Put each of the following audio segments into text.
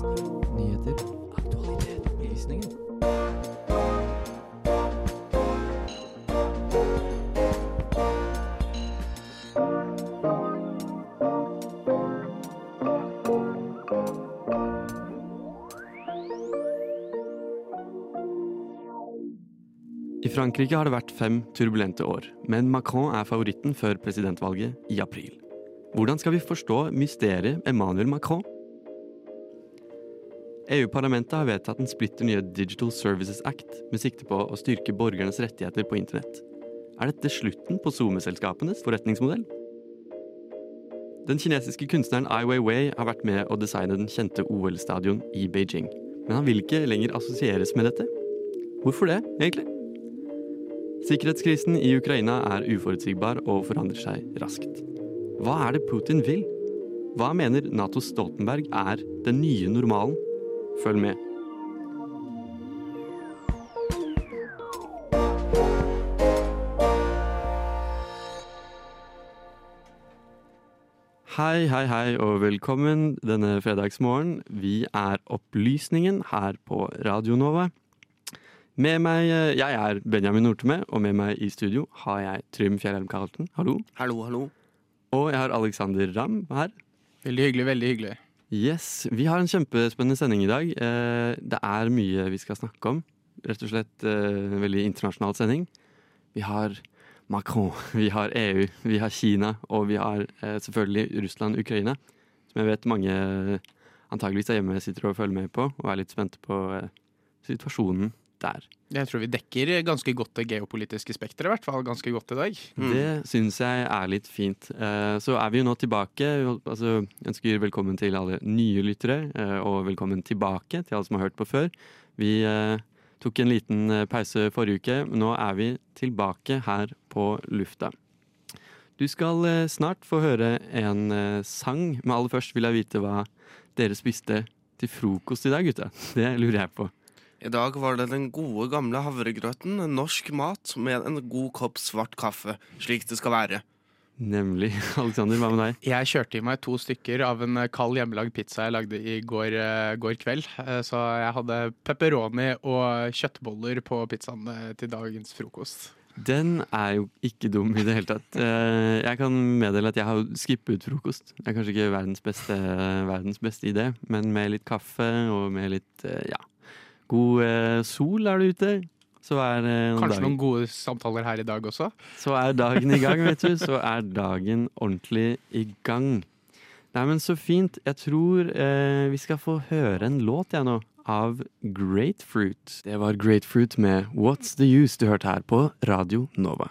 Nyheter. Aktualitet. Opplysninger. I Frankrike har det vært fem turbulente år, men Macron er favoritten før presidentvalget i april. Hvordan skal vi forstå mysteriet Emmanuel Macron? EU-parlamentet har vedtatt en splitter nye Digital Services Act med sikte på å styrke borgernes rettigheter på internett. Er dette slutten på SoMe-selskapenes forretningsmodell? Den kinesiske kunstneren Ai Weiwei har vært med å designe den kjente OL-stadion i Beijing. Men han vil ikke lenger assosieres med dette. Hvorfor det, egentlig? Sikkerhetskrisen i Ukraina er uforutsigbar og forandrer seg raskt. Hva er det Putin vil? Hva mener Nato Stoltenberg er den nye normalen? Følg med. Hei, hei, hei og velkommen denne fredagsmorgen. Vi er Opplysningen her på Radio Nova. Med meg, eh, Jeg er Benjamin Norteme, og med meg i studio har jeg Trym Fjellheim Carlten. Hallo. Hallo, hallo. Og jeg har Alexander Ramm her. Veldig hyggelig, veldig hyggelig. Yes, Vi har en kjempespennende sending i dag. Eh, Det er mye vi skal snakke om. Rett og slett eh, en veldig internasjonal sending. Vi har Macron, vi har EU, vi har Kina, og vi har eh, selvfølgelig Russland-Ukraina. Som jeg vet mange antageligvis er hjemme sitter og følger med på, og er litt spente på situasjonen der. Jeg tror vi dekker ganske godt det geopolitiske spekteret, i hvert fall ganske godt i dag. Mm. Det syns jeg er litt fint. Eh, Så er vi jo nå tilbake. Altså, ønsker velkommen til alle nye lyttere, eh, og velkommen tilbake til alle som har hørt på før. Vi eh, tok en liten pause forrige uke, men nå er vi tilbake her på lufta. Du skal snart få høre en sang, men aller først vil jeg vite hva dere spiste til frokost i dag, gutta. Det lurer jeg på. I dag var det den gode, gamle havregrøten. Norsk mat med en god kopp svart kaffe, slik det skal være. Nemlig. Alexander, hva med deg? Jeg kjørte i meg to stykker av en kald hjemmelagd pizza jeg lagde i går, eh, går kveld. Eh, Så jeg hadde pepperoni og kjøttboller på pizzaen eh, til dagens frokost. Den er jo ikke dum i det hele tatt. Jeg kan meddele at jeg har skippet frokost. Det er kanskje ikke verdens beste, verdens beste idé, men med litt kaffe og med litt ja, god eh, sol er det ute, så er, eh, Kanskje dagen, noen gode samtaler her i dag også. så er dagen i gang, vet du. Så er dagen ordentlig i gang. Nei, men så fint. Jeg tror eh, vi skal få høre en låt, jeg nå. Av Grapefruit. Det var Grapefruit med What's The Use du hørte her på Radio Nova.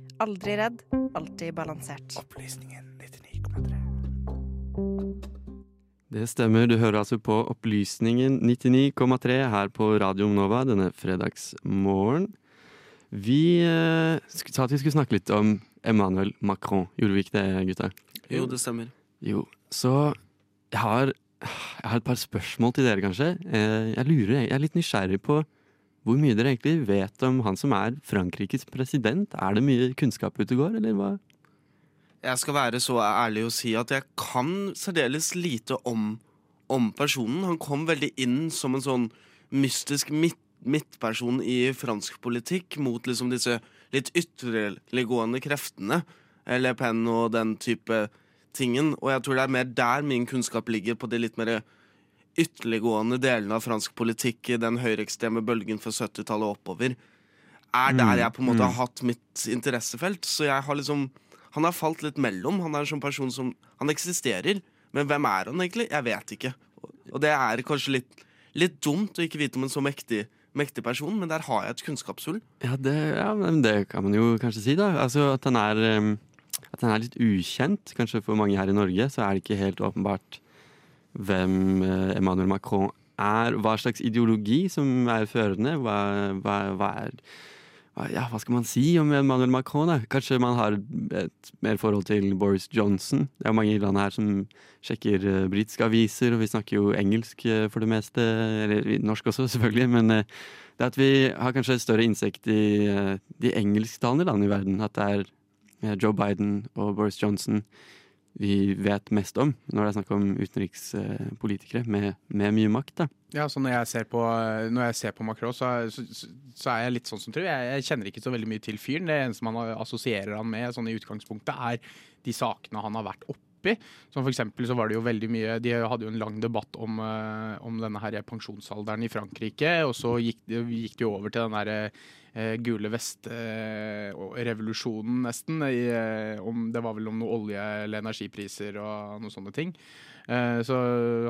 Aldri redd, alltid balansert. Opplysningen 99,3. Det stemmer, du hører altså på Opplysningen 99,3 her på Radio Nova denne fredagsmorgen. Vi eh, sa at vi skulle snakke litt om Emmanuel Macron. Gjorde vi ikke det, gutta? Jo, det stemmer. Jo, så jeg har, jeg har et par spørsmål til dere, kanskje. Eh, Jeg lurer, jeg er litt nysgjerrig på hvor mye dere egentlig vet om han som er Frankrikes president. Er det mye kunnskap ute og går, eller hva? Jeg skal være så ærlig å si at jeg kan særdeles lite om, om personen. Han kom veldig inn som en sånn mystisk midt, midtperson i fransk politikk mot liksom disse litt ytterliggående kreftene. Le Pen og den type tingen. Og jeg tror det er mer der min kunnskap ligger, på det litt mer ytterliggående delene av fransk politikk, den høyreekstreme bølgen fra 70-tallet og oppover, er der jeg på en måte har hatt mitt interessefelt. Så jeg har liksom Han har falt litt mellom. Han er en sånn person som Han eksisterer, men hvem er han egentlig? Jeg vet ikke. Og det er kanskje litt, litt dumt å ikke vite om en så mektig, mektig person, men der har jeg et kunnskapshull. Ja det, ja, det kan man jo kanskje si, da. Altså at han er at han er litt ukjent. Kanskje for mange her i Norge så er det ikke helt åpenbart hvem eh, Emmanuel Macron er. Hva slags ideologi som er førende. Hva, hva, hva er ja, hva skal man si om Emmanuel Macron? Da? Kanskje man har et mer forhold til Boris Johnson. Det er mange i landet her som sjekker uh, britiske aviser, og vi snakker jo engelsk uh, for det meste. Eller norsk også, selvfølgelig. Men uh, det at vi har kanskje et større innsikt i de engelsktalende landene i verden. At det er Joe Biden og Boris Johnson vi vet mest om når det er snakk om utenrikspolitikere med, med mye makt. da. Ja, så når jeg ser på, når ser på Macron, så, så, så er jeg litt sånn som tror. Jeg, jeg kjenner ikke så veldig mye til fyren. Det eneste man assosierer han med sånn i utgangspunktet, er de sakene han har vært oppi. Som for eksempel så var det jo veldig mye De hadde jo en lang debatt om, eh, om denne her pensjonsalderen i Frankrike, og så gikk, gikk det jo over til den eh, gule vest-revolusjonen, nesten. I, eh, om, det var vel om noe olje- eller energipriser og noen sånne ting. Eh, Så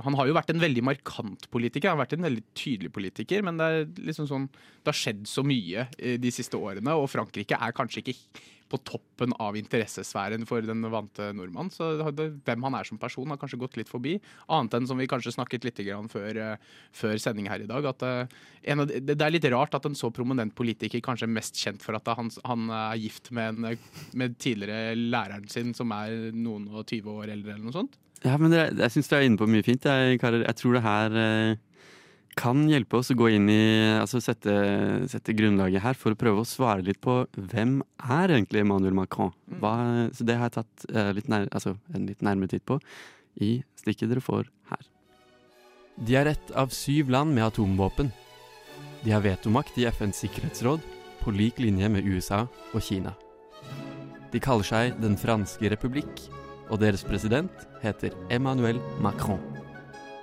han har jo vært en veldig markant politiker. Han har vært en veldig tydelig politiker, men det er liksom sånn Det har skjedd så mye eh, de siste årene, og Frankrike er kanskje ikke på toppen av interessesfæren for den vante nordmann. Så hvem han er som person, har kanskje gått litt forbi. Annet enn som vi kanskje snakket litt før, eh, før sending her i dag, at eh, det er litt rart at en så prominent politiker kanskje er mest kjent for at han, er gift med, en, eh, med tidligere læreren sin, som er noen og 20 år eldre, eller noe sånt. Ja, men det, jeg syns du er inne på mye fint, jeg, karer. Jeg tror det her kan hjelpe oss å gå inn i Altså sette, sette grunnlaget her for å prøve å svare litt på hvem er egentlig Emmanuel Macron? Hva, så det har jeg tatt eh, litt nær, altså, en litt nærmere titt på i stikket dere får her. De er ett av syv land med atomvåpen. De har vetomakt i FNs sikkerhetsråd, på lik linje med USA og Kina. De kaller seg Den franske republikk, og deres president heter Emmanuel Macron.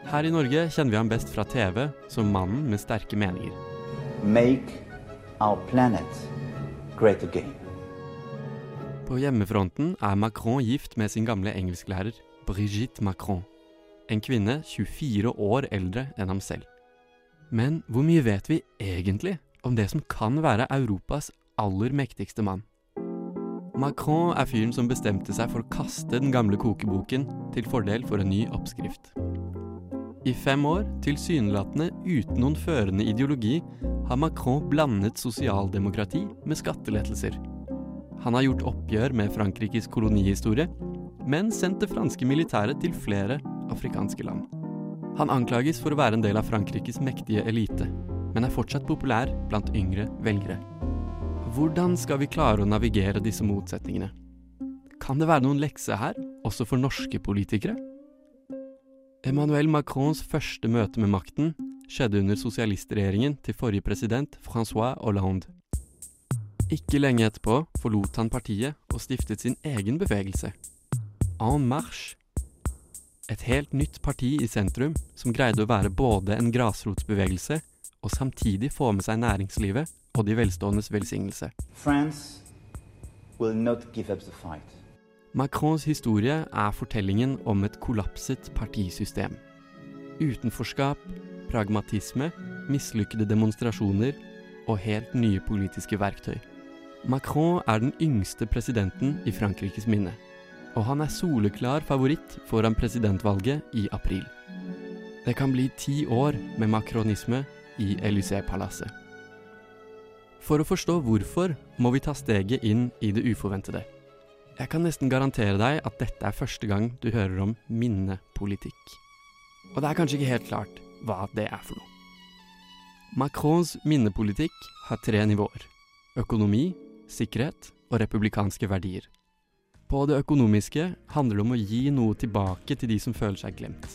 Her i Norge kjenner vi ham best fra TV som mannen med sterke meninger. make our planet great again. På hjemmefronten er Macron gift med sin gamle engelsklærer Brigitte Macron. En kvinne 24 år eldre enn ham selv. Men hvor mye vet vi egentlig om det som kan være Europas aller mektigste mann? Macron er fyren som bestemte seg for å kaste den gamle kokeboken til fordel for en ny oppskrift. I fem år, tilsynelatende uten noen førende ideologi, har Macron blandet sosialdemokrati med skattelettelser. Han har gjort oppgjør med Frankrikes kolonihistorie, men sendt det franske militæret til flere afrikanske land. Han anklages for å være en del av Frankrikes mektige elite, men er fortsatt populær blant yngre velgere. Hvordan skal vi klare å navigere disse motsetningene? Kan det være noen lekse her, også for norske politikere? Emmanuel Macrons første møte med makten skjedde under sosialistregjeringen til forrige president Francois Hollande. Ikke lenge etterpå forlot han partiet og stiftet sin egen bevegelse. En Marche. Et helt nytt parti i sentrum som greide å være både en grasrotsbevegelse og samtidig få med seg næringslivet og de velståendes velsignelse. France will not give up the fight. Macrons historie er fortellingen om et kollapset partisystem. Utenforskap, pragmatisme, mislykkede demonstrasjoner og helt nye politiske verktøy. Macron er den yngste presidenten i Frankrikes minne, og han er soleklar favoritt foran presidentvalget i april. Det kan bli ti år med macronisme i Élysée-palasset. For å forstå hvorfor må vi ta steget inn i det uforventede. Jeg kan nesten garantere deg at dette er første gang du hører om minnepolitikk. Og det er kanskje ikke helt klart hva det er for noe. Macrons minnepolitikk har tre nivåer. Økonomi, sikkerhet og republikanske verdier. På det økonomiske handler det om å gi noe tilbake til de som føler seg glemt.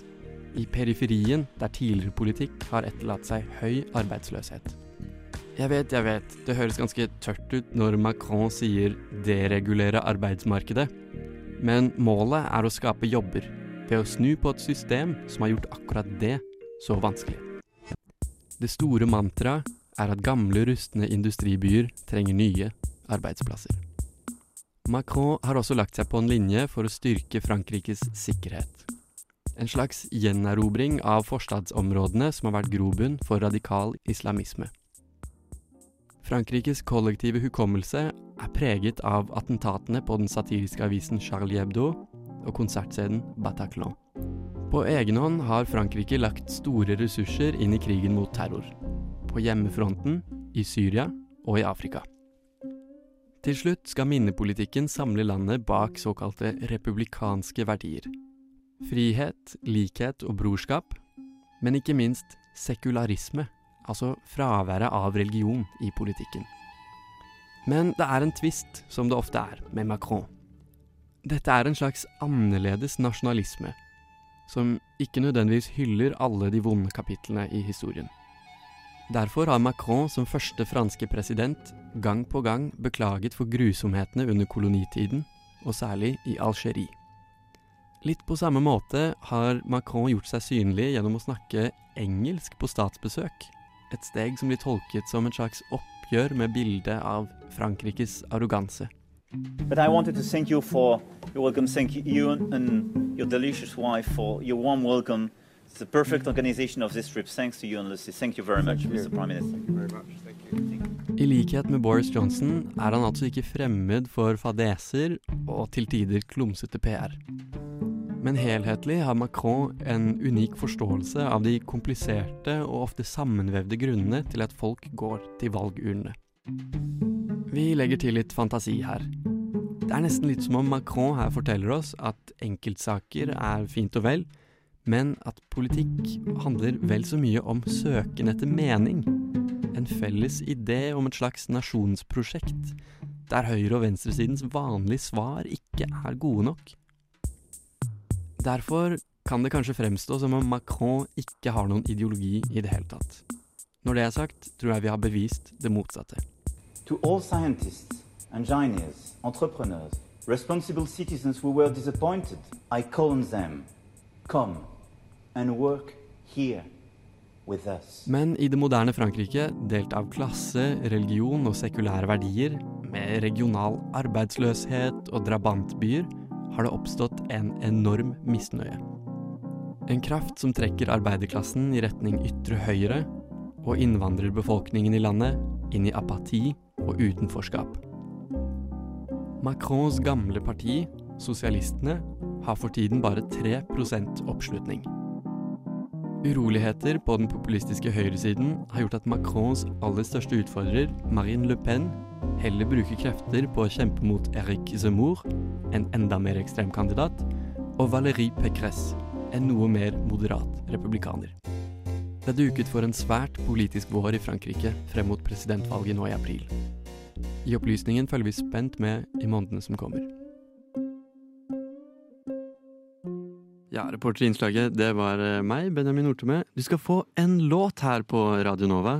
I periferien, der tidligere politikk har etterlatt seg høy arbeidsløshet. Jeg vet, jeg vet, det høres ganske tørt ut når Macron sier 'deregulere arbeidsmarkedet', men målet er å skape jobber ved å snu på et system som har gjort akkurat det så vanskelig. Det store mantraet er at gamle, rustne industribyer trenger nye arbeidsplasser. Macron har også lagt seg på en linje for å styrke Frankrikes sikkerhet. En slags gjenerobring av forstadsområdene som har vært grobunn for radikal islamisme. Frankrikes kollektive hukommelse er preget av attentatene på den satiriske avisen Charlie Hebdo og konsertscenen Bataclan. På egen hånd har Frankrike lagt store ressurser inn i krigen mot terror. På hjemmefronten, i Syria og i Afrika. Til slutt skal minnepolitikken samle landet bak såkalte republikanske verdier. Frihet, likhet og brorskap, men ikke minst sekularisme, altså fraværet av religion i politikken. Men det er en tvist, som det ofte er, med Macron. Dette er en slags annerledes nasjonalisme, som ikke nødvendigvis hyller alle de vonde kapitlene i historien. Derfor har Macron som første franske president gang på gang beklaget for grusomhetene under kolonitiden, og særlig i Algerie. Litt på samme måte har Macron gjort seg synlig gjennom å snakke engelsk på statsbesøk, et steg som blir tolket som et slags oppgjør med bildet av Frankrikes arroganse. But I wanted to thank you for your welcome. Thank you and your delicious wife for your warm welcome. It's the perfect organization of this trip. Thanks to you and Lucy. Thank you very much, Mr. Prime Minister. I likhet med Boris Johnson er han altså ikke fremmed for fadeser og til tider klumsete PR. Men helhetlig har Macron en unik forståelse av de kompliserte og ofte sammenvevde grunnene til at folk går til valgurnene. Vi legger til litt fantasi her. Det er nesten litt som om Macron her forteller oss at enkeltsaker er fint og vel, men at politikk handler vel så mye om søken etter mening. En felles idé om et slags nasjonsprosjekt, der høyre- og venstresidens vanlige svar ikke er gode nok. Derfor kan det kanskje fremstå som om Macron ikke har noen ideologi i det hele tatt. Når det er sagt, tror jeg vi har bevist det motsatte. To all scientists, engineers, entrepreneurs, responsible citizens who were disappointed, I call on them come and work here with us. Men i det moderne Frankrike, delt av klasse, religion og sekulære verdier, med regional arbeidsløshet og drabantbyer, har det oppstått en enorm misnøye. En kraft som trekker arbeiderklassen i retning ytre høyre, og innvandrerbefolkningen i landet inn i apati og utenforskap. Macrons gamle parti, Sosialistene, har for tiden bare 3% oppslutning. Uroligheter på den populistiske høyresiden har gjort at Macrons aller største utfordrer, Marine Le Pen, heller bruker krefter på å kjempe mot Eric Zemmour, en enda mer ekstrem kandidat, og Valérie Pécresse, en noe mer moderat republikaner. Det duket for en svært politisk vår i Frankrike frem mot presidentvalget nå i april. I opplysningen følger vi spent med i månedene som kommer. Ja, reporter i innslaget, det var eh, meg, Benjamin Nortemø. Du skal få en låt her på Radio Nova.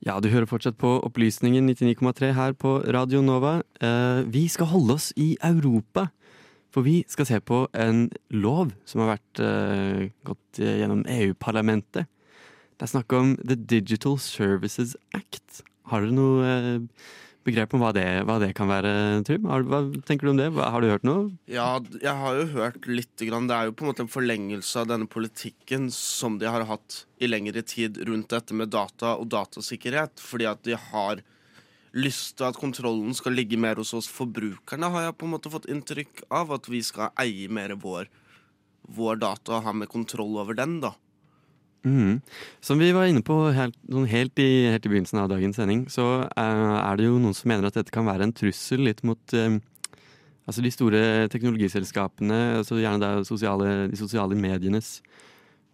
Ja, du hører fortsatt på Opplysningen 99,3 her på Radio Nova. Eh, vi skal holde oss i Europa, for vi skal se på en lov som har vært eh, gått gjennom EU-parlamentet. Det er snakk om The Digital Services Act. Har dere noe eh, begrep om hva det, hva det kan være, Trym? Hva tenker du om det? Har du hørt noe? Ja, jeg har jo hørt litt. Grann. Det er jo på en måte en forlengelse av denne politikken som de har hatt i lengre tid rundt dette med data og datasikkerhet. Fordi at de har lyst til at kontrollen skal ligge mer hos oss forbrukerne, har jeg på en måte fått inntrykk av. At vi skal eie mer vår, vår data og ha mer kontroll over den, da. Mhm. Som vi var inne på helt, sånn helt, i, helt i begynnelsen av dagens sending, så eh, er det jo noen som mener at dette kan være en trussel litt mot eh, altså de store teknologiselskapene, altså gjerne det sosiale, de sosiale medienes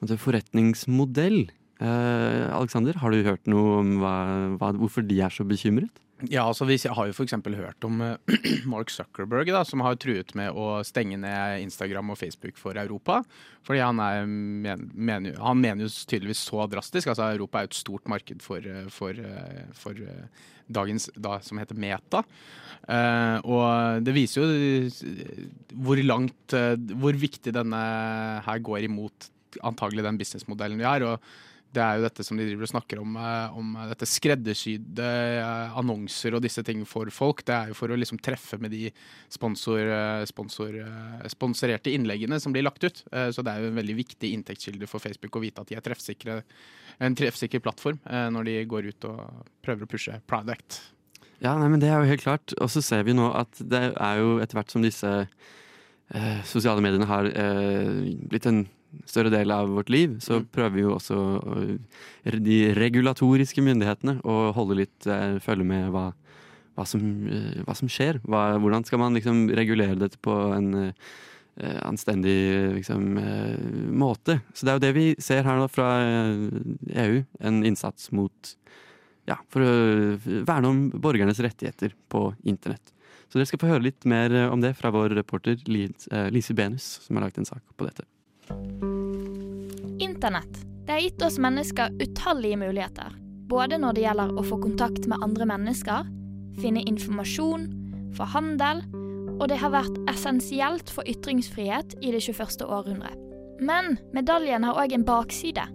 altså forretningsmodell. Eh, Alexander, har du hørt noe om hva, hva, hvorfor de er så bekymret? Ja, altså vi har jo f.eks. hørt om eh, Mark Zuckerberg, da, som har truet med å stenge ned Instagram og Facebook for Europa. Fordi han, er, men, mener, han mener jo tydeligvis så drastisk. altså Europa er jo et stort marked for, eh, for, eh, for dagens da, som heter Meta. Uh, og det viser jo hvor langt Hvor viktig denne her går imot antagelig den businessmodellen vi har. og det er jo dette som de driver og snakker om, eh, om dette skreddersydde eh, annonser og disse ting for folk. Det er jo for å liksom treffe med de sponsor, eh, sponsor, sponsorerte innleggene som blir lagt ut. Så det er jo en veldig viktig inntektskilde for Facebook å vite at de er treffsikre, en treffsikker plattform når de går ut og prøver å pushe product. Ja, nei, men det er jo helt klart. Og så ser vi nå at det er jo etter hvert som disse eh, sosiale mediene har eh, blitt en større del av vårt liv, så mm. prøver jo også de regulatoriske myndighetene å holde litt eh, følge med hva, hva, som, eh, hva som, skjer. Hva, hvordan skal man liksom regulere dette på en eh, anstendig liksom, måte. Så det er jo det vi ser her nå fra EU. En innsats mot ja, for å verne om borgernes rettigheter på internett. Så dere skal få høre litt mer om det fra vår reporter Lise Benus, som har lagt en sak på dette. Internett det har gitt oss mennesker utallige muligheter. Både når det gjelder å få kontakt med andre mennesker, finne informasjon, få handel, og det har vært essensielt for ytringsfrihet i det 21. århundret. Men medaljen har òg en bakside.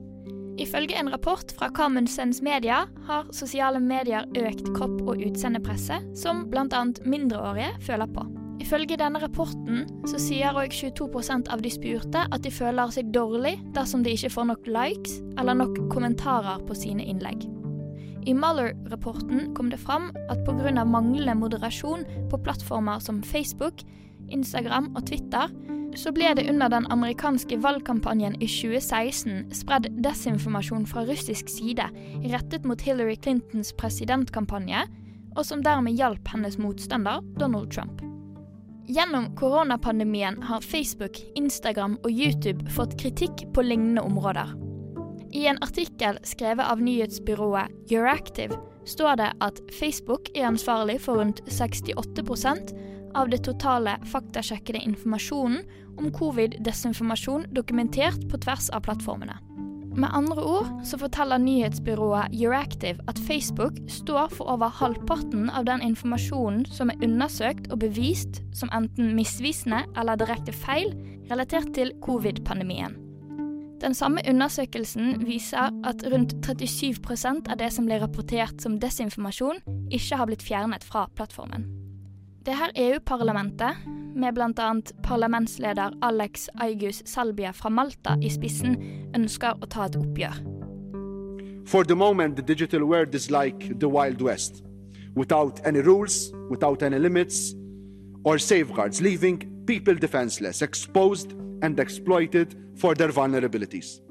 Ifølge en rapport fra Carmundsens Media har sosiale medier økt kropp- og utseendepresset som bl.a. mindreårige føler på. Ifølge denne rapporten så sier òg 22% av de spurte at de føler seg dårlig dersom de ikke får nok likes eller nok kommentarer på sine innlegg. I Mueller-rapporten kom det fram at pga. manglende moderasjon på plattformer som Facebook, Instagram og Twitter, så ble det under den amerikanske valgkampanjen i 2016 spredd desinformasjon fra russisk side rettet mot Hillary Clintons presidentkampanje, og som dermed hjalp hennes motstander Donald Trump. Gjennom koronapandemien har Facebook, Instagram og YouTube fått kritikk på lignende områder. I en artikkel skrevet av nyhetsbyrået Euractiv står det at Facebook er ansvarlig for rundt 68% av det totale faktasjekkede informasjonen om covid-desinformasjon dokumentert på tvers av plattformene. Med andre ord så forteller nyhetsbyrået Euractiv at Facebook står for over halvparten av den informasjonen som er undersøkt og bevist som enten misvisende eller direkte feil relatert til covid-pandemien. Den samme undersøkelsen viser at rundt 37% av det som blir rapportert som desinformasjon, ikke har blitt fjernet fra plattformen. Det her EU-parlamentet, med bl.a. parlamentsleder Alex Aigus Salbia fra Malta i spissen, ønsker å ta et oppgjør. For the moment, the digital world is like the Wild West, without any rules, without any limits or safeguards, leaving people defenseless, exposed and exploited for their vulnerabilities.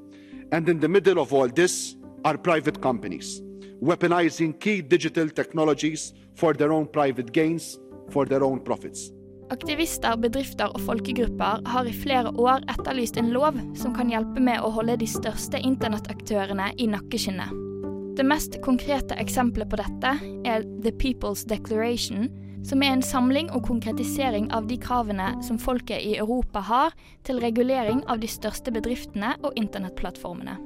And in the middle of all this are private companies, weaponizing key digital technologies for their own private gains for their own profits. Aktivister, bedrifter og folkegrupper har i flere år etterlyst en lov som kan hjelpe med å holde de største internettaktørene i nakkeskinnet. Det mest konkrete eksempelet på dette er The People's Declaration, som er en samling og konkretisering av de kravene som folket i Europa har til regulering av de største bedriftene og internettplattformene.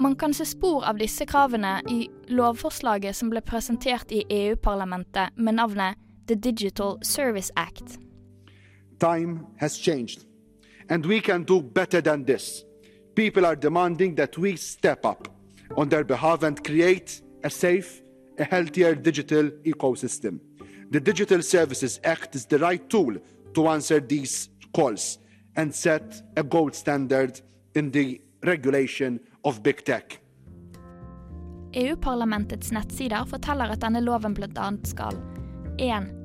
Man kan se spor av disse kravene i lovforslaget som ble presentert i EU-parlamentet med navnet the Digital Service Act. Time has changed, and we can do better than this. People are demanding that we step up on their behalf and create a safe, a healthier digital ecosystem. The Digital Services Act is the right tool to answer these calls and set a gold standard in the regulation of big tech. EU-parlamentets nettsider forteller at denne loven bl.a. skal 1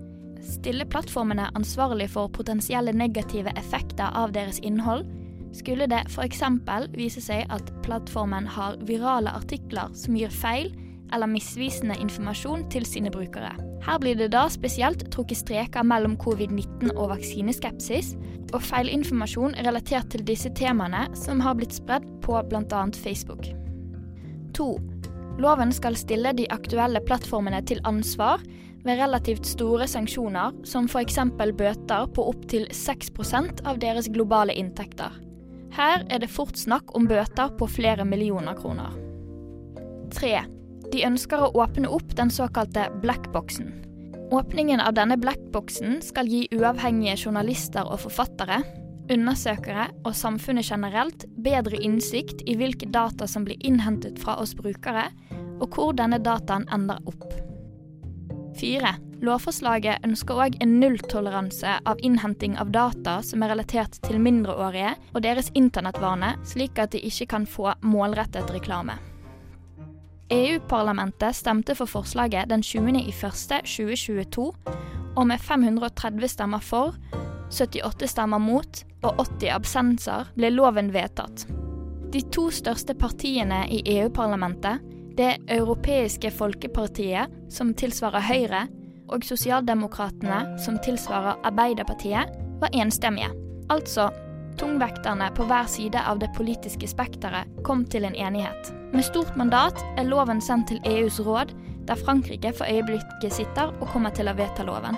stille plattformene ansvarlig for potensielle negative effekter av deres innhold, skulle det f.eks. vise seg at plattformen har virale artikler som gir feil eller misvisende informasjon til sine brukere. Her blir det da spesielt trukket streker mellom covid-19 og vaksineskepsis, og feilinformasjon relatert til disse temaene som har blitt spredd på bl.a. Facebook. 2. Loven skal stille de aktuelle plattformene til ansvar ved relativt store sanksjoner, som f.eks. bøter på opptil 6% av deres globale inntekter. Her er det fort snakk om bøter på flere millioner kroner. 3. De ønsker å åpne opp den såkalte blackboxen. Åpningen av denne blackboxen skal gi uavhengige journalister og forfattere, undersøkere og samfunnet generelt bedre innsikt i hvilke data som blir innhentet fra oss brukere, og hvor denne dataen ender opp. 4. Lovforslaget ønsker òg en nulltoleranse av innhenting av data som er relatert til mindreårige og deres internettvane, slik at de ikke kan få målrettet reklame. EU-parlamentet stemte for forslaget den 20.01.2022, og med 530 stemmer for, 78 stemmer mot og 80 absenser ble loven vedtatt. De to største partiene i EU-parlamentet, det europeiske folkepartiet, som tilsvarer Høyre, og Sosialdemokratene, som tilsvarer Arbeiderpartiet, var enstemmige. Altså, tungvekterne på hver side av det politiske spekteret kom til en enighet. Med stort mandat er loven sendt til EUs råd, der Frankrike for øyeblikket sitter og kommer til å vedta loven.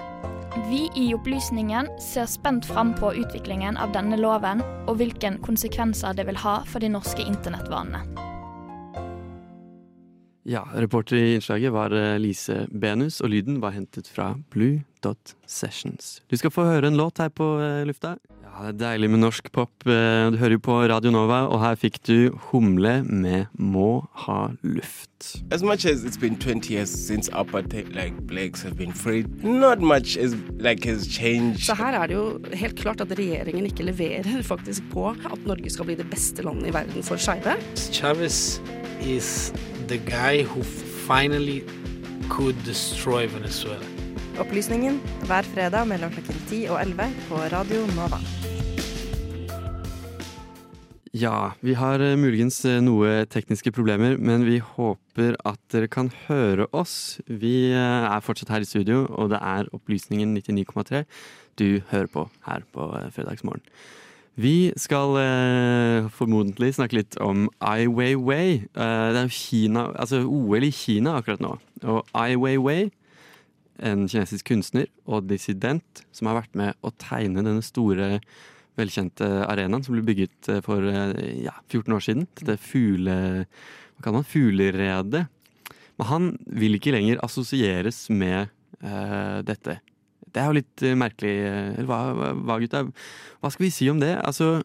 Vi i Opplysningen ser spent fram på utviklingen av denne loven, og hvilke konsekvenser det vil ha for de norske internettvanene. Ja, reporter i innslaget var eh, Lise Benus, og lyden var hentet fra Blue Dot Sessions. Du skal få høre en låt her på eh, lufta. Ja, det er deilig med norsk pop. Eh, Du hører jo på Radio Nova, og her fikk du Humle med Må ha luft. As much as it's been 20 years since apartheid, like blacks have been freed, not much is like has changed. Så her er det jo helt klart at regjeringen ikke leverer faktisk på at Norge skal bli det beste landet i verden for skeive. Chavez is the guy who finally could destroy Venezuela. Opplysningen hver fredag mellom klokken 10 og 11 på Radio Nova. Ja, vi har eh, muligens eh, noe tekniske problemer, men vi håper at dere kan høre oss. Vi eh, er fortsatt her i studio, og det er Opplysningen 99,3 du hører på her på fredagsmorgen. Vi skal eh, formodentlig snakke litt om Ai Weiwei. Eh, det er Kina, altså OL i Kina akkurat nå. Og Ai Weiwei, en kinesisk kunstner og dissident som har vært med å tegne denne store velkjente arenaen som ble bygget eh, for eh, ja, 14 år siden. Dette fugle... Hva kaller man? Fugleredet. Men han vil ikke lenger assosieres med eh, dette. Det er jo litt eh, merkelig. eh, Eller hva, hva, gutta? Hva skal vi si om det? Altså,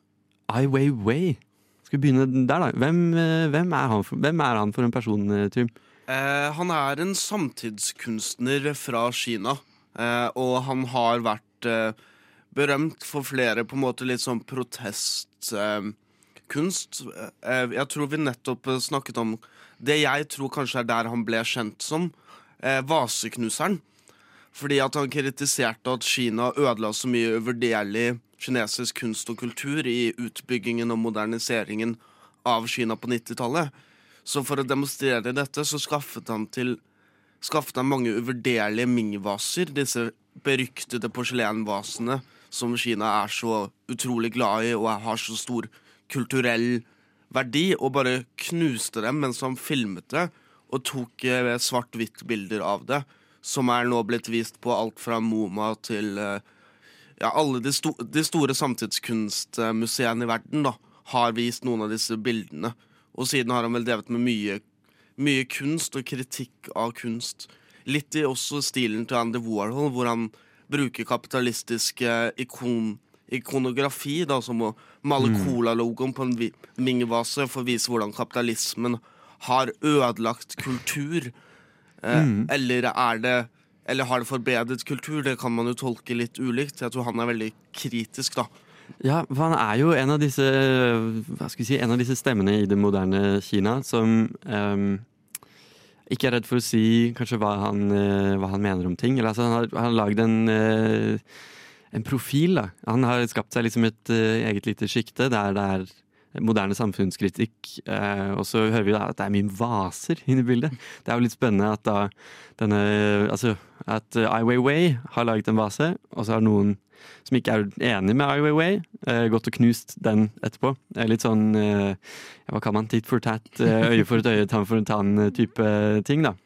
Ai Weiwei. Skal vi begynne der, da? Hvem, eh, hvem, er, han for, hvem er han for en person, Trym? Eh, han er en samtidskunstner fra Kina, eh, og han har vært eh, berømt for flere på en måte litt sånn protestkunst. Jeg tror vi nettopp snakket om det jeg tror kanskje er der han ble kjent som, vaseknuseren. Fordi at han kritiserte at Kina ødela så mye uvurderlig kinesisk kunst og kultur i utbyggingen og moderniseringen av Kina på 90-tallet. Så for å demonstrere dette så skaffet han til skaffet han mange uvurderlige Ming-vaser, disse beryktede porselenvasene som Kina er så utrolig glad i og har så stor kulturell verdi, og bare knuste dem mens han filmet det og tok eh, svart-hvitt-bilder av det, som er nå blitt vist på alt fra MoMA til eh, ja, alle de, sto de store samtidskunstmuseene i verden da, har vist noen av disse bildene. Og siden har han vel drevet med mye, mye kunst og kritikk av kunst. Litt i også stilen til Andy Warhol, hvor han bruker kapitalistisk eh, ikon, ikonografi, da, som å male Mm. Cola-logoen på en Ming-vase for å vise hvordan kapitalismen har ødelagt kultur. Eh, Mm. Eller er det Eller har det forbedret kultur? Det kan man jo tolke litt ulikt. Jeg tror han er veldig kritisk, da. Ja, for han er jo en av disse hva skal vi si, en av disse stemmene i det moderne Kina som um, ikke er redd for å si kanskje hva han, eh, hva han mener om ting. Eller, altså, han har, han har lagd en, eh, en profil. Da. Han har skapt seg liksom et eh, eget lite sjikte der det er moderne samfunnskritikk. Eh, og så hører vi da at det er mye vaser inne i bildet. Det er jo litt spennende at da denne Altså at Ai Weiwei har laget en vase, og så har noen som ikke er enig med Ai Weiwei, eh, gått og knust den etterpå. Det er litt sånn eh, Hva kan man? Tit for tat, eh, øye for et øye, tann for en tann-type ting, da.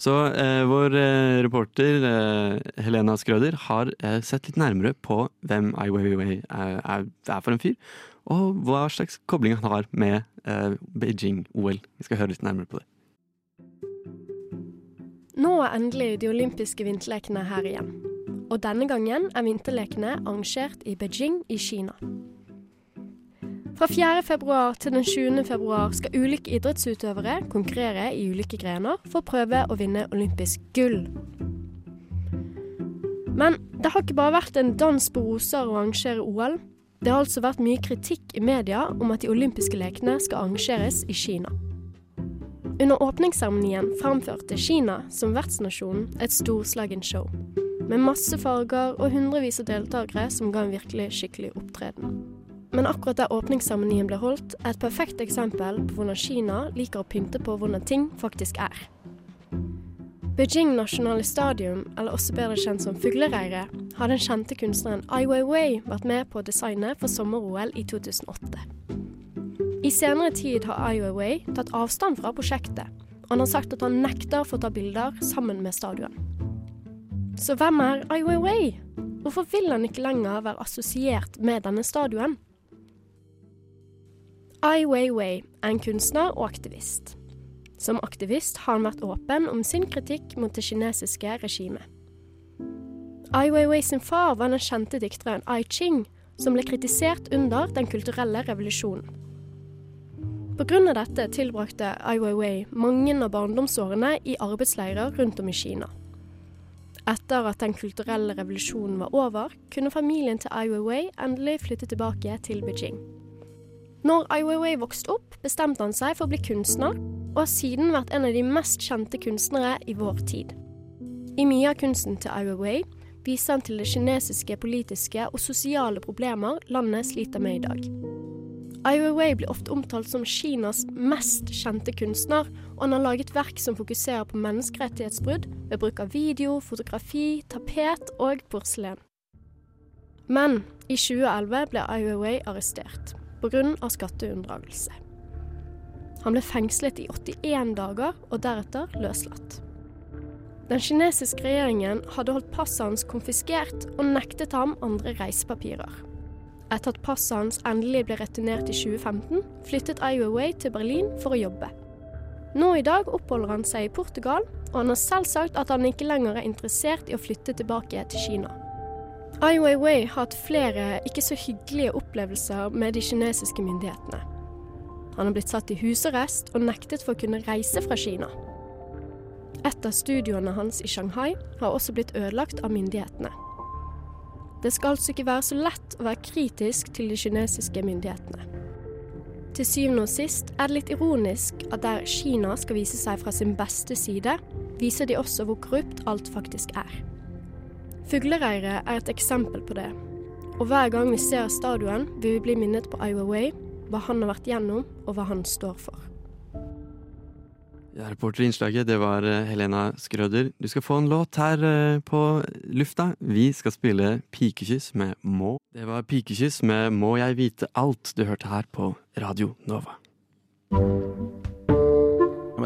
Så eh, vår eh, reporter eh, Helena Skrøder har eh, sett litt nærmere på hvem Ai Weiwei er, er, er for en fyr, og hva slags kobling han har med eh, Beijing-OL. Vi skal høre litt nærmere på det. Nå er endelig de olympiske vinterlekene her igjen. Og denne gangen er vinterlekene arrangert i Beijing i Kina. Fra 4. februar til den 20. februar skal ulike idrettsutøvere konkurrere i ulike grener for å prøve å vinne olympisk gull. Men det har ikke bare vært en dans på roser å arrangere OL. Det har altså vært mye kritikk i media om at de olympiske lekene skal arrangeres i Kina. Under åpningsseremonien framførte Kina som vertsnasjon et storslagen show. Med masse farger og hundrevis av deltakere som ga en virkelig skikkelig opptreden. Men akkurat der åpningsseremonien ble holdt, er et perfekt eksempel på hvordan Kina liker å pynte på hvordan ting faktisk er. Beijing Nasjonale Stadium, eller også bedre kjent som Fuglereiret, har den kjente kunstneren Ai Weiwei vært med på å designe for sommer-OL i 2008. I senere tid har Ai Weiwei tatt avstand fra prosjektet, og han har sagt at han nekter for å ta bilder sammen med stadion. Så hvem er Ai Weiwei? Hvorfor vil han ikke lenger være assosiert med denne stadion? Ai Weiwei er en kunstner og aktivist. Som aktivist har han vært åpen om sin kritikk mot det kinesiske regimet. Ai Weiwei sin far var den kjente dikteren Ai Ching, som ble kritisert under den kulturelle revolusjonen. Pga. dette tilbrakte Ai Weiwei mange av barndomsårene i arbeidsleirer rundt om i Kina. Etter at den kulturelle revolusjonen var over, kunne familien til Ai Weiwei endelig flytte tilbake til Beijing. Når Ai Weiwei vokste opp, bestemte han seg for å bli kunstner, og har siden vært en av de mest kjente kunstnere i vår tid. I mye av kunsten til Ai Weiwei viser han til det kinesiske politiske og sosiale problemer landet sliter med i dag. Ai Weiwei blir ofte omtalt som Kinas mest kjente kunstner, og han har laget verk som fokuserer på menneskerettighetsbrudd ved bruk av video, fotografi, tapet og porselen. Men i 2011 ble Ai Weiwei arrestert pga. skatteunndragelse. Han ble fengslet i 81 dager og deretter løslatt. Den kinesiske regjeringen hadde holdt passet hans konfiskert og nektet ham andre reisepapirer. Etter at passet hans endelig ble returnert i 2015, flyttet Ai Weiwei til Berlin for å jobbe. Nå i dag oppholder han seg i Portugal, og han har selv sagt at han ikke lenger er interessert i å flytte tilbake til Kina. Ai Weiwei har hatt flere ikke så hyggelige opplevelser med de kinesiske myndighetene. Han har blitt satt i husarrest og nektet for å kunne reise fra Kina. Et av studioene hans i Shanghai har også blitt ødelagt av myndighetene. Det skal altså ikke være så lett å være kritisk til de kinesiske myndighetene. Til syvende og sist er det litt ironisk at der Kina skal vise seg fra sin beste side, viser de også hvor korrupt alt faktisk er. Fuglereiret er et eksempel på det. Og hver gang vi ser stadion, vil vi bli minnet på Iowa Way, hva han har vært gjennom, og hva han står for. Ja, reporter i innslaget, det var eh, Helena Skrøder. Du skal få en låt her eh, på lufta. Vi skal spille Pikekyss med Må. Det var Pikekyss med Må jeg vite alt du hørte her på Radio Nova.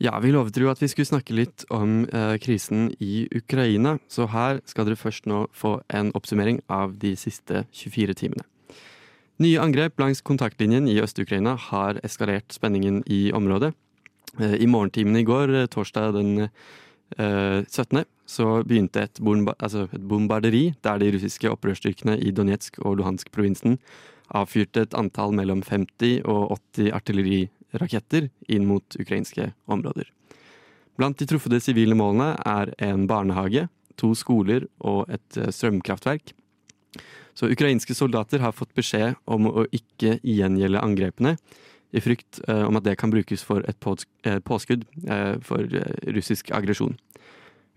Ja, vi lovet jo at vi skulle snakke litt om eh, krisen i Ukraina, så her skal dere først nå få en oppsummering av de siste 24 timene. Nye angrep langs kontaktlinjen i Øst-Ukraina har eskalert spenningen i området. Eh, I morgentimene i går, eh, torsdag den 17., så begynte et, bomba altså et bombarderi der de russiske opprørsstyrkene i Donetsk og Luhansk-provinsen avfyrte et antall mellom 50 og 80 artilleriraketter inn mot ukrainske områder. Blant de truffede sivile målene er en barnehage, to skoler og et eh, strømkraftverk. Så ukrainske soldater har fått beskjed om å ikke gjengjelde angrepene, i frykt eh, om at det kan brukes for et eh, påskudd for russisk aggresjon.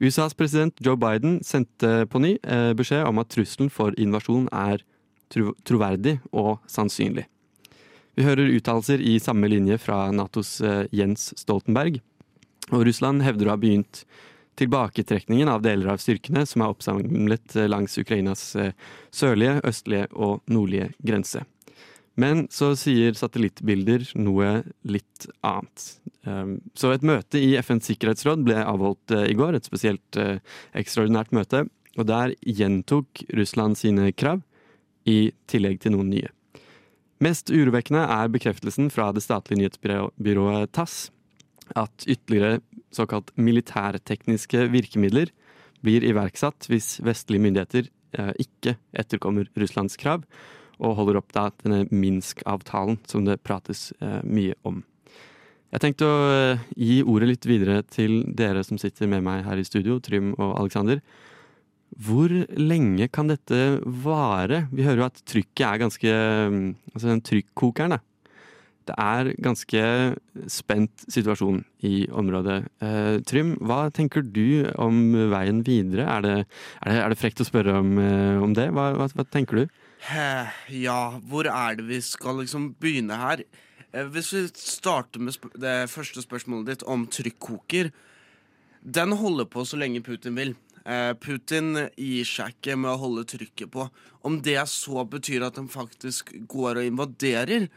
USAs president Joe Biden sendte på ny beskjed om at trusselen for invasjon er troverdig og sannsynlig. Vi hører uttalelser i samme linje fra Natos eh, Jens Stoltenberg. Og Russland hevder å ha begynt tilbaketrekningen av deler av styrkene som er oppsamlet eh, langs Ukrainas eh, sørlige, østlige og nordlige grense. Men så sier satellittbilder noe litt annet. Um, Så et møte i FNs sikkerhetsråd ble avholdt i går, et spesielt ekstraordinært møte. Og der gjentok Russland sine krav, i tillegg til noen nye. Mest urovekkende er bekreftelsen fra det statlige nyhetsbyrået TASS at ytterligere såkalt militærtekniske virkemidler blir iverksatt hvis vestlige myndigheter eh, ikke etterkommer Russlands krav og holder opp da denne Minsk-avtalen som det prates eh, mye om. Jeg tenkte å eh, gi ordet litt videre til dere som sitter med meg her i studio, Trym og Aleksander. Hvor lenge kan dette vare? Vi hører jo at trykket er ganske Altså den trykkokeren, da. Det er ganske spent situasjon i området. Eh, Trym, hva tenker du om veien videre? Er det, er det, er det frekt å spørre om, eh, om det? Hva, hva, hva tenker du? Ja, hvor er det vi skal liksom begynne her? Eh, Hvis vi starter med det første spørsmålet ditt om trykkoker. Den holder på så lenge Putin vil. Eh, Putin gir seg ikke med å holde trykket på. Om det så betyr at han faktisk går og invaderer,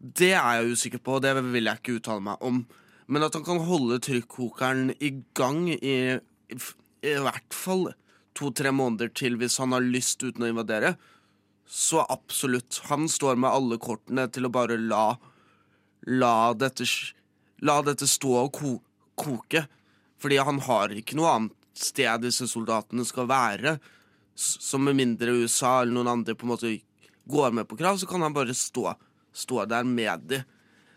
det er jeg usikker på, og det vil jeg ikke uttale meg om. Men at han kan holde trykkokeren i gang i, i, i hvert fall to-tre måneder til hvis han har lyst uten å invadere, så absolutt. Han står med alle kortene til å bare la La dette, la dette stå og ko koke. Fordi han har ikke noe annet sted disse soldatene skal være. Så med mindre USA eller noen andre på en måte går med på krav, så kan han bare stå, stå der med de.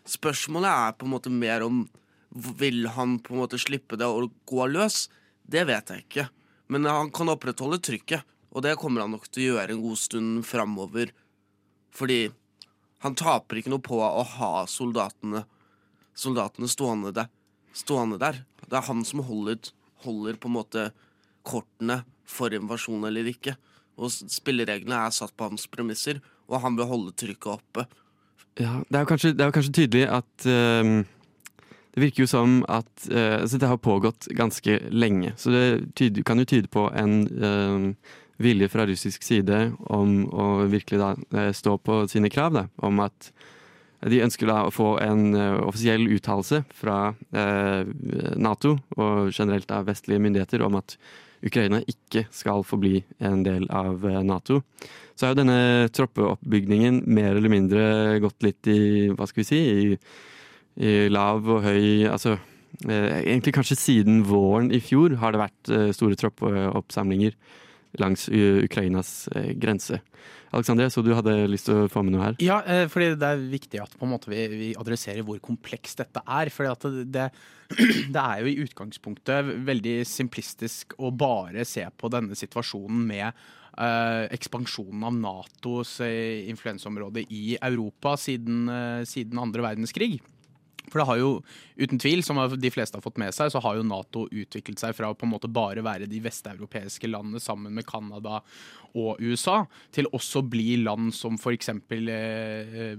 Spørsmålet er på en måte mer om Vil han på en måte slippe det og gå løs? Det vet jeg ikke. Men han kan opprettholde trykket, og det kommer han nok til å gjøre en god stund framover. Fordi han taper ikke noe på å ha soldatene, soldatene stående, der, stående der. Det er han som holder, holder på en måte kortene for invasjon eller ikke. Og spillereglene er satt på hans premisser, og han vil holde trykket oppe. Ja, det er jo kanskje, er jo kanskje tydelig at ehm, Det virker jo som at uh, altså det har pågått ganske lenge. Så det tyder, kan jo tyde på en ehm, vilje fra russisk side om å virkelig da eh, stå på sine krav. Da, om at de ønsker da å få en eh, offisiell uttalelse fra eh, Nato og generelt av vestlige myndigheter om at Ukraina ikke skal forbli en del av eh, Nato. Så har jo denne troppeoppbygningen mer eller mindre gått litt i hva skal vi si, i, i lav og høy Altså egentlig kanskje siden våren i fjor har det vært store troppeoppsamlinger langs Ukrainas grense. Alexander, så du hadde lyst til å få med noe her. Ja, for fordi det er viktig at måte vi, vi adresserer hvor komplekst dette er. For det, det, det er jo i utgangspunktet veldig simplistisk å bare se på denne situasjonen med uh, ekspansjonen av Natos uh, influensområde i Europa siden, uh, siden andre verdenskrig. For det har jo, uten tvil, som de fleste har fått med seg, så har jo Nato utviklet seg fra å på en måte bare være de vesteuropeiske landene sammen med Canada og USA, til også bli land som eksempel eh,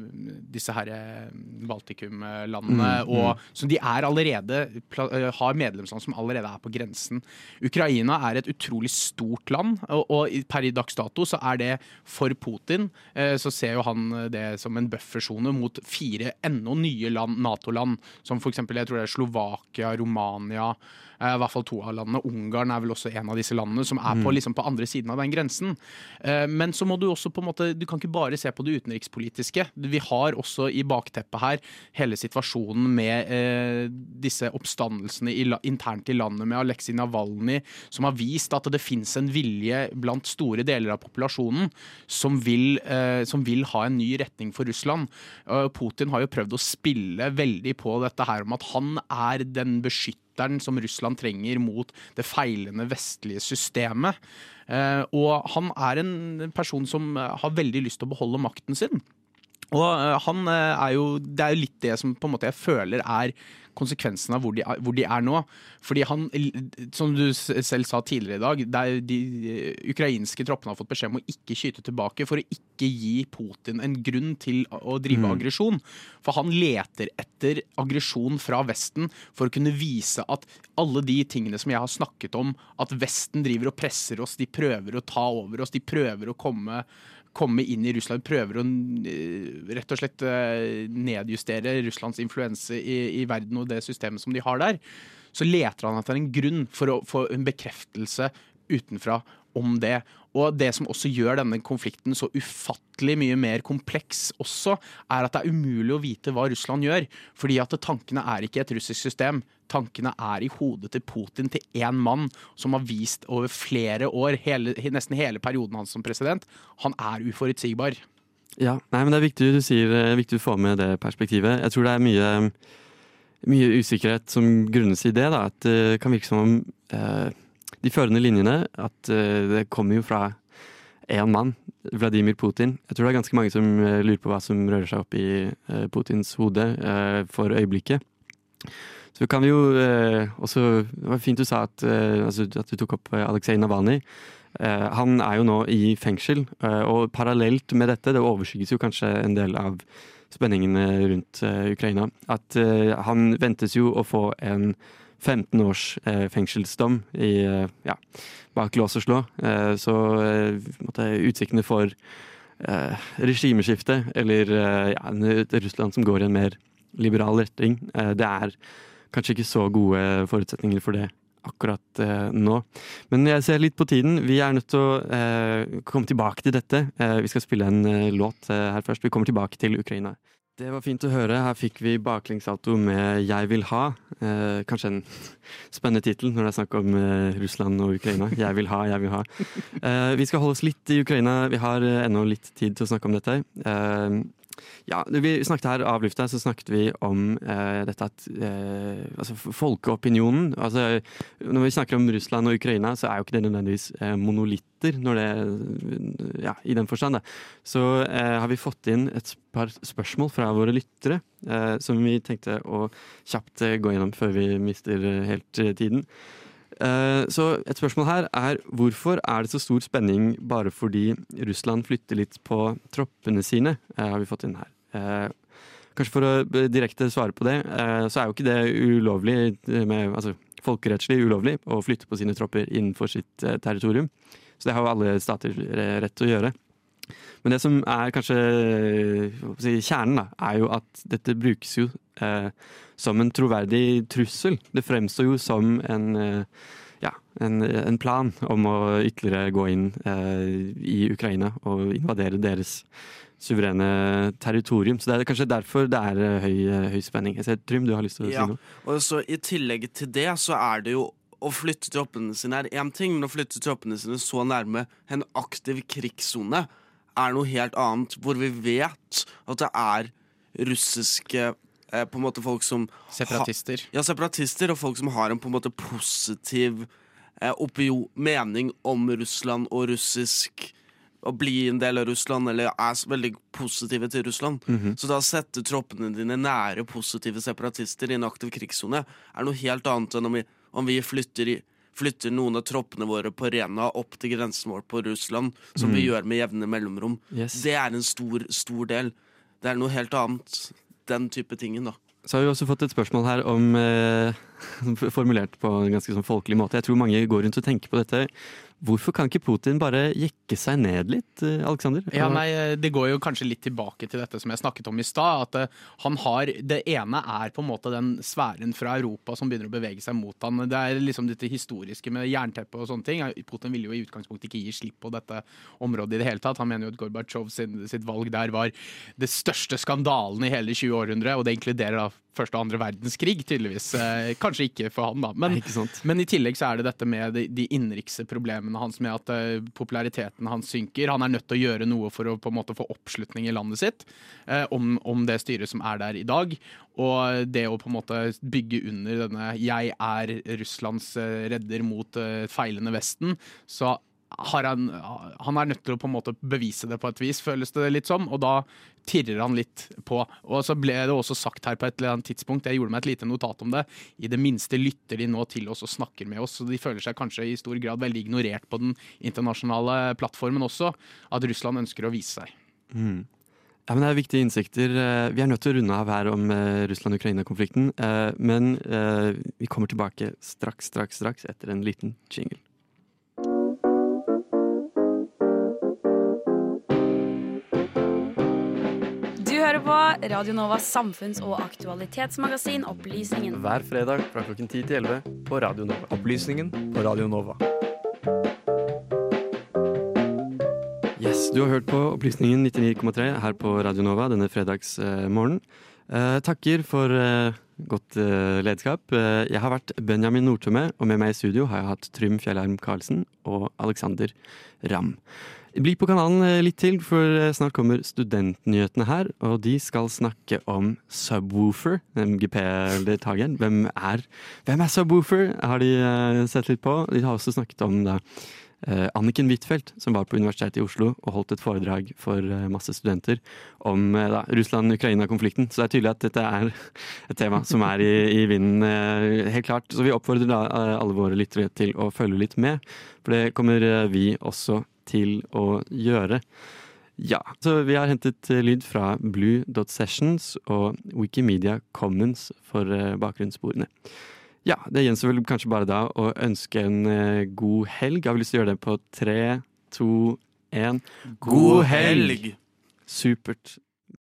disse her eh, Baltikum-landene. Mm, mm. og Så de er allerede, eh, har medlemsland som allerede er på grensen. Ukraina er et utrolig stort land, og, og per i dags dato så er det for Putin, eh, så ser jo han det som en buffersone mot fire enda nye land, Nato-land, som for eksempel jeg tror det er Slovakia, Romania, i hvert fall to av landene. Ungarn er vel også en av disse landene som er på, Mm. liksom, på andre siden av den grensen. Eh, Men så må du også på en måte, du kan ikke bare se på det utenrikspolitiske. Vi har også i bakteppet her hele situasjonen med eh, disse oppstandelsene i, internt i landet med Aleksej Navalny, som har vist at det fins en vilje blant store deler av populasjonen som vil, eh, som vil ha en ny retning for Russland. Eh, Putin har jo prøvd å spille veldig på dette her om at han er den beskytteren filteren som Russland trenger mot det feilende vestlige systemet. Eh, og han er en person som eh, har veldig lyst til å beholde makten sin. Og eh, han er jo Det er jo litt det som på en måte jeg føler er konsekvensen av hvor de, er, hvor de er nå. Fordi han, som du selv sa tidligere i dag, der de ukrainske troppene har fått beskjed om å ikke skyte tilbake for å ikke gi Putin en grunn til å drive Mm. aggresjon. For han leter etter aggresjon fra Vesten for å kunne vise at alle de tingene som jeg har snakket om, at Vesten driver og presser oss, de prøver å ta over oss, de prøver å komme komme inn i Russland, prøver å eh, rett og slett eh, nedjustere Russlands influense i, i verden og det systemet som de har der, så leter han etter en grunn for å få en bekreftelse utenfra om det. Og det som også gjør denne konflikten så ufattelig mye mer kompleks også, er at det er umulig å vite hva Russland gjør. Fordi at tankene er ikke et russisk system. Tankene er i hodet til Putin, til én mann som har vist over flere år, hele, nesten hele perioden hans som president, han er uforutsigbar. Ja, nei, men Det er viktig du sier, er viktig du får med det perspektivet. Jeg tror det er mye, mye usikkerhet som grunnes i det. Da. At det kan virke som om eh, de førende linjene At eh, det kommer jo fra én mann, Vladimir Putin. Jeg tror det er ganske mange som eh, lurer på hva som rører seg opp i eh, Putins hode for øyeblikket. Så kan vi jo også Det var fint du sa at, altså, at du tok opp Aleksej Navalnyj. Han er jo nå i fengsel, og parallelt med dette, det overskygges jo kanskje en del av spenningene rundt Ukraina, at han ventes jo å få en 15 års eh, fengselsdom i, eh, ja, bak lås og slå. Eh, så eh, utsiktene for eh, regimeskifte, eller eh, ja, Russland som går i en mer liberal retning, det er kanskje ikke så gode forutsetninger for det akkurat eh, nå. Men jeg ser litt på tiden. Vi er nødt til å eh, komme tilbake til dette. Eh, vi skal spille en låt her først. Vi kommer tilbake til Ukraina. Det var fint å høre. Her fikk vi baklengssalto med 'Jeg vil ha'. Eh, kanskje en spennende tittel når det er snakk om eh, Russland og Ukraina. 'Jeg vil ha, jeg vil ha'. Eh, vi skal holde oss litt i Ukraina. Vi har eh, ennå litt tid til å snakke om dette. Ja, Vi snakket her av lufta, så snakket vi om eh, dette at eh, altså folkeopinionen altså, Når vi snakker om Russland og Ukraina, så er jo ikke det nødvendigvis eh, monolitter det, ja, i den forstand. Da. Så eh, har vi fått inn et par spørsmål fra våre lyttere eh, som vi tenkte å kjapt eh, gå gjennom før vi mister helt tiden. Eh, Så et spørsmål her er hvorfor er det så stor spenning bare fordi Russland flytter litt på troppene sine, eh, har vi fått inn her. Eh, Kanskje for å direkte svare på det, så er jo ikke det ulovlig, med, altså folkerettslig ulovlig, å flytte på sine tropper innenfor sitt territorium. Så det har jo alle stater rett til å gjøre. Men det som er kanskje kjernen, da, er jo at dette brukes jo eh, som en troverdig trussel. Det fremstår jo som en, eh, ja, en, en plan om å ytterligere gå inn eh, i Ukraina og invadere deres suverene territorium. Så det er kanskje derfor det er eh, høy, eh, høy spenning. Jeg ser Trym, du har lyst til å Ja, si noe? og så I tillegg til det så er det jo å flytte troppene sine er én ting, men å flytte troppene sine så nærme en aktiv krigssone er noe helt annet. Hvor vi vet at det er russiske eh, på en måte folk som Separatister. Ha, ja, separatister, og folk som har en på en måte positiv eh, opio mening om Russland og russisk å bli en del av Russland, eller er veldig positive til Russland. Mhm. Så da å sette troppene dine nære positive separatister i en aktiv krigssone er noe helt annet enn om vi, om vi flytter, i, flytter noen av troppene våre på Rena opp til grensen vår på Russland, som vi Mhm. gjør med jevne mellomrom. Yes. Det er en stor, stor del. Det er noe helt annet. Den type tingen, da. Så har vi også fått et spørsmål her om eh, formulert på en ganske sånn folkelig måte. Jeg tror mange går rundt og tenker på dette. Hvorfor kan ikke Putin bare jekke seg ned litt, Aleksander? Alexander? Ja, nei, Det går jo kanskje litt tilbake til dette som jeg snakket om i stad. At eh, han har, Det ene er på en måte den sfæren fra Europa som begynner å bevege seg mot han. Det er liksom dette historiske med jernteppet og sånne ting. Putin ville jo i utgangspunktet ikke gi slipp på dette området i det hele tatt. Han mener jo at Gorbatsjov sitt valg der var det største skandalen i hele 20 århundre, og det inkluderer da første og andre verdenskrig, tydeligvis. Eh, kanskje ikke for han, da. Men, nei, men i tillegg så er det dette med de, de innenrikse problemene hans med at eh, populariteten hans synker. Han er nødt til å gjøre noe for å på en måte få oppslutning i landet sitt eh, om, om det styret som er der i dag. Og det å på en måte bygge under denne 'jeg er Russlands eh, redder mot feilende Vesten', så han, han er nødt til å på en måte bevise det på et vis, føles det litt som. Og da tirrer han litt på. Og så ble det også sagt her på et eller annet tidspunkt, jeg gjorde meg et lite notat om det, i det minste lytter de nå til oss og snakker med oss. Så de føler seg kanskje i stor grad veldig ignorert på den internasjonale plattformen også. At Russland ønsker å vise seg. Mm. Ja, men Det er viktige innsikter. Eh, Vi er nødt til å runde av her om eh, Russland-Ukraina-konflikten. eh, Men vi kommer tilbake straks, straks, straks etter en liten jingle. Hører på Radio Novas samfunns- og aktualitetsmagasin Opplysningen. Hver fredag fra klokken 10 til 11 på Radio Nova. Opplysningen på Radio Nova. Yes, Du har hørt på Opplysningen 99,3 her på Radio Nova denne fredagsmorgenen. Eh, takker for eh, godt eh, ledskap. Eh, jeg har vært Benjamin Nordtømme, og med meg i studio har jeg hatt Trym Fjellheim Karlsen og Alexander Ramm. Bli på kanalen eh, litt til, for eh, snart kommer studentnyhetene her. Og de skal snakke om Subwoofer, MGP-deltakeren. Hvem, hvem er Subwoofer? Har de eh, sett litt på. De har også snakket om da, Anniken Huitfeldt, som var på Universitetet i Oslo og holdt et foredrag for masse studenter om Russland-Ukraina-konflikten. Så det er tydelig at dette er et tema som er i, i vinden, helt klart. Så vi oppfordrer da alle våre lyttere til å følge litt med, for det kommer vi også til å gjøre. Ja, så vi har hentet eh, lyd fra blue.sessions og Wikimedia Commons for eh, bakgrunnssporene. Ja, det gjenstår vel kanskje bare da å ønske en eh, god helg. Jeg har lyst til å gjøre det på tre, to, én. God helg! Supert.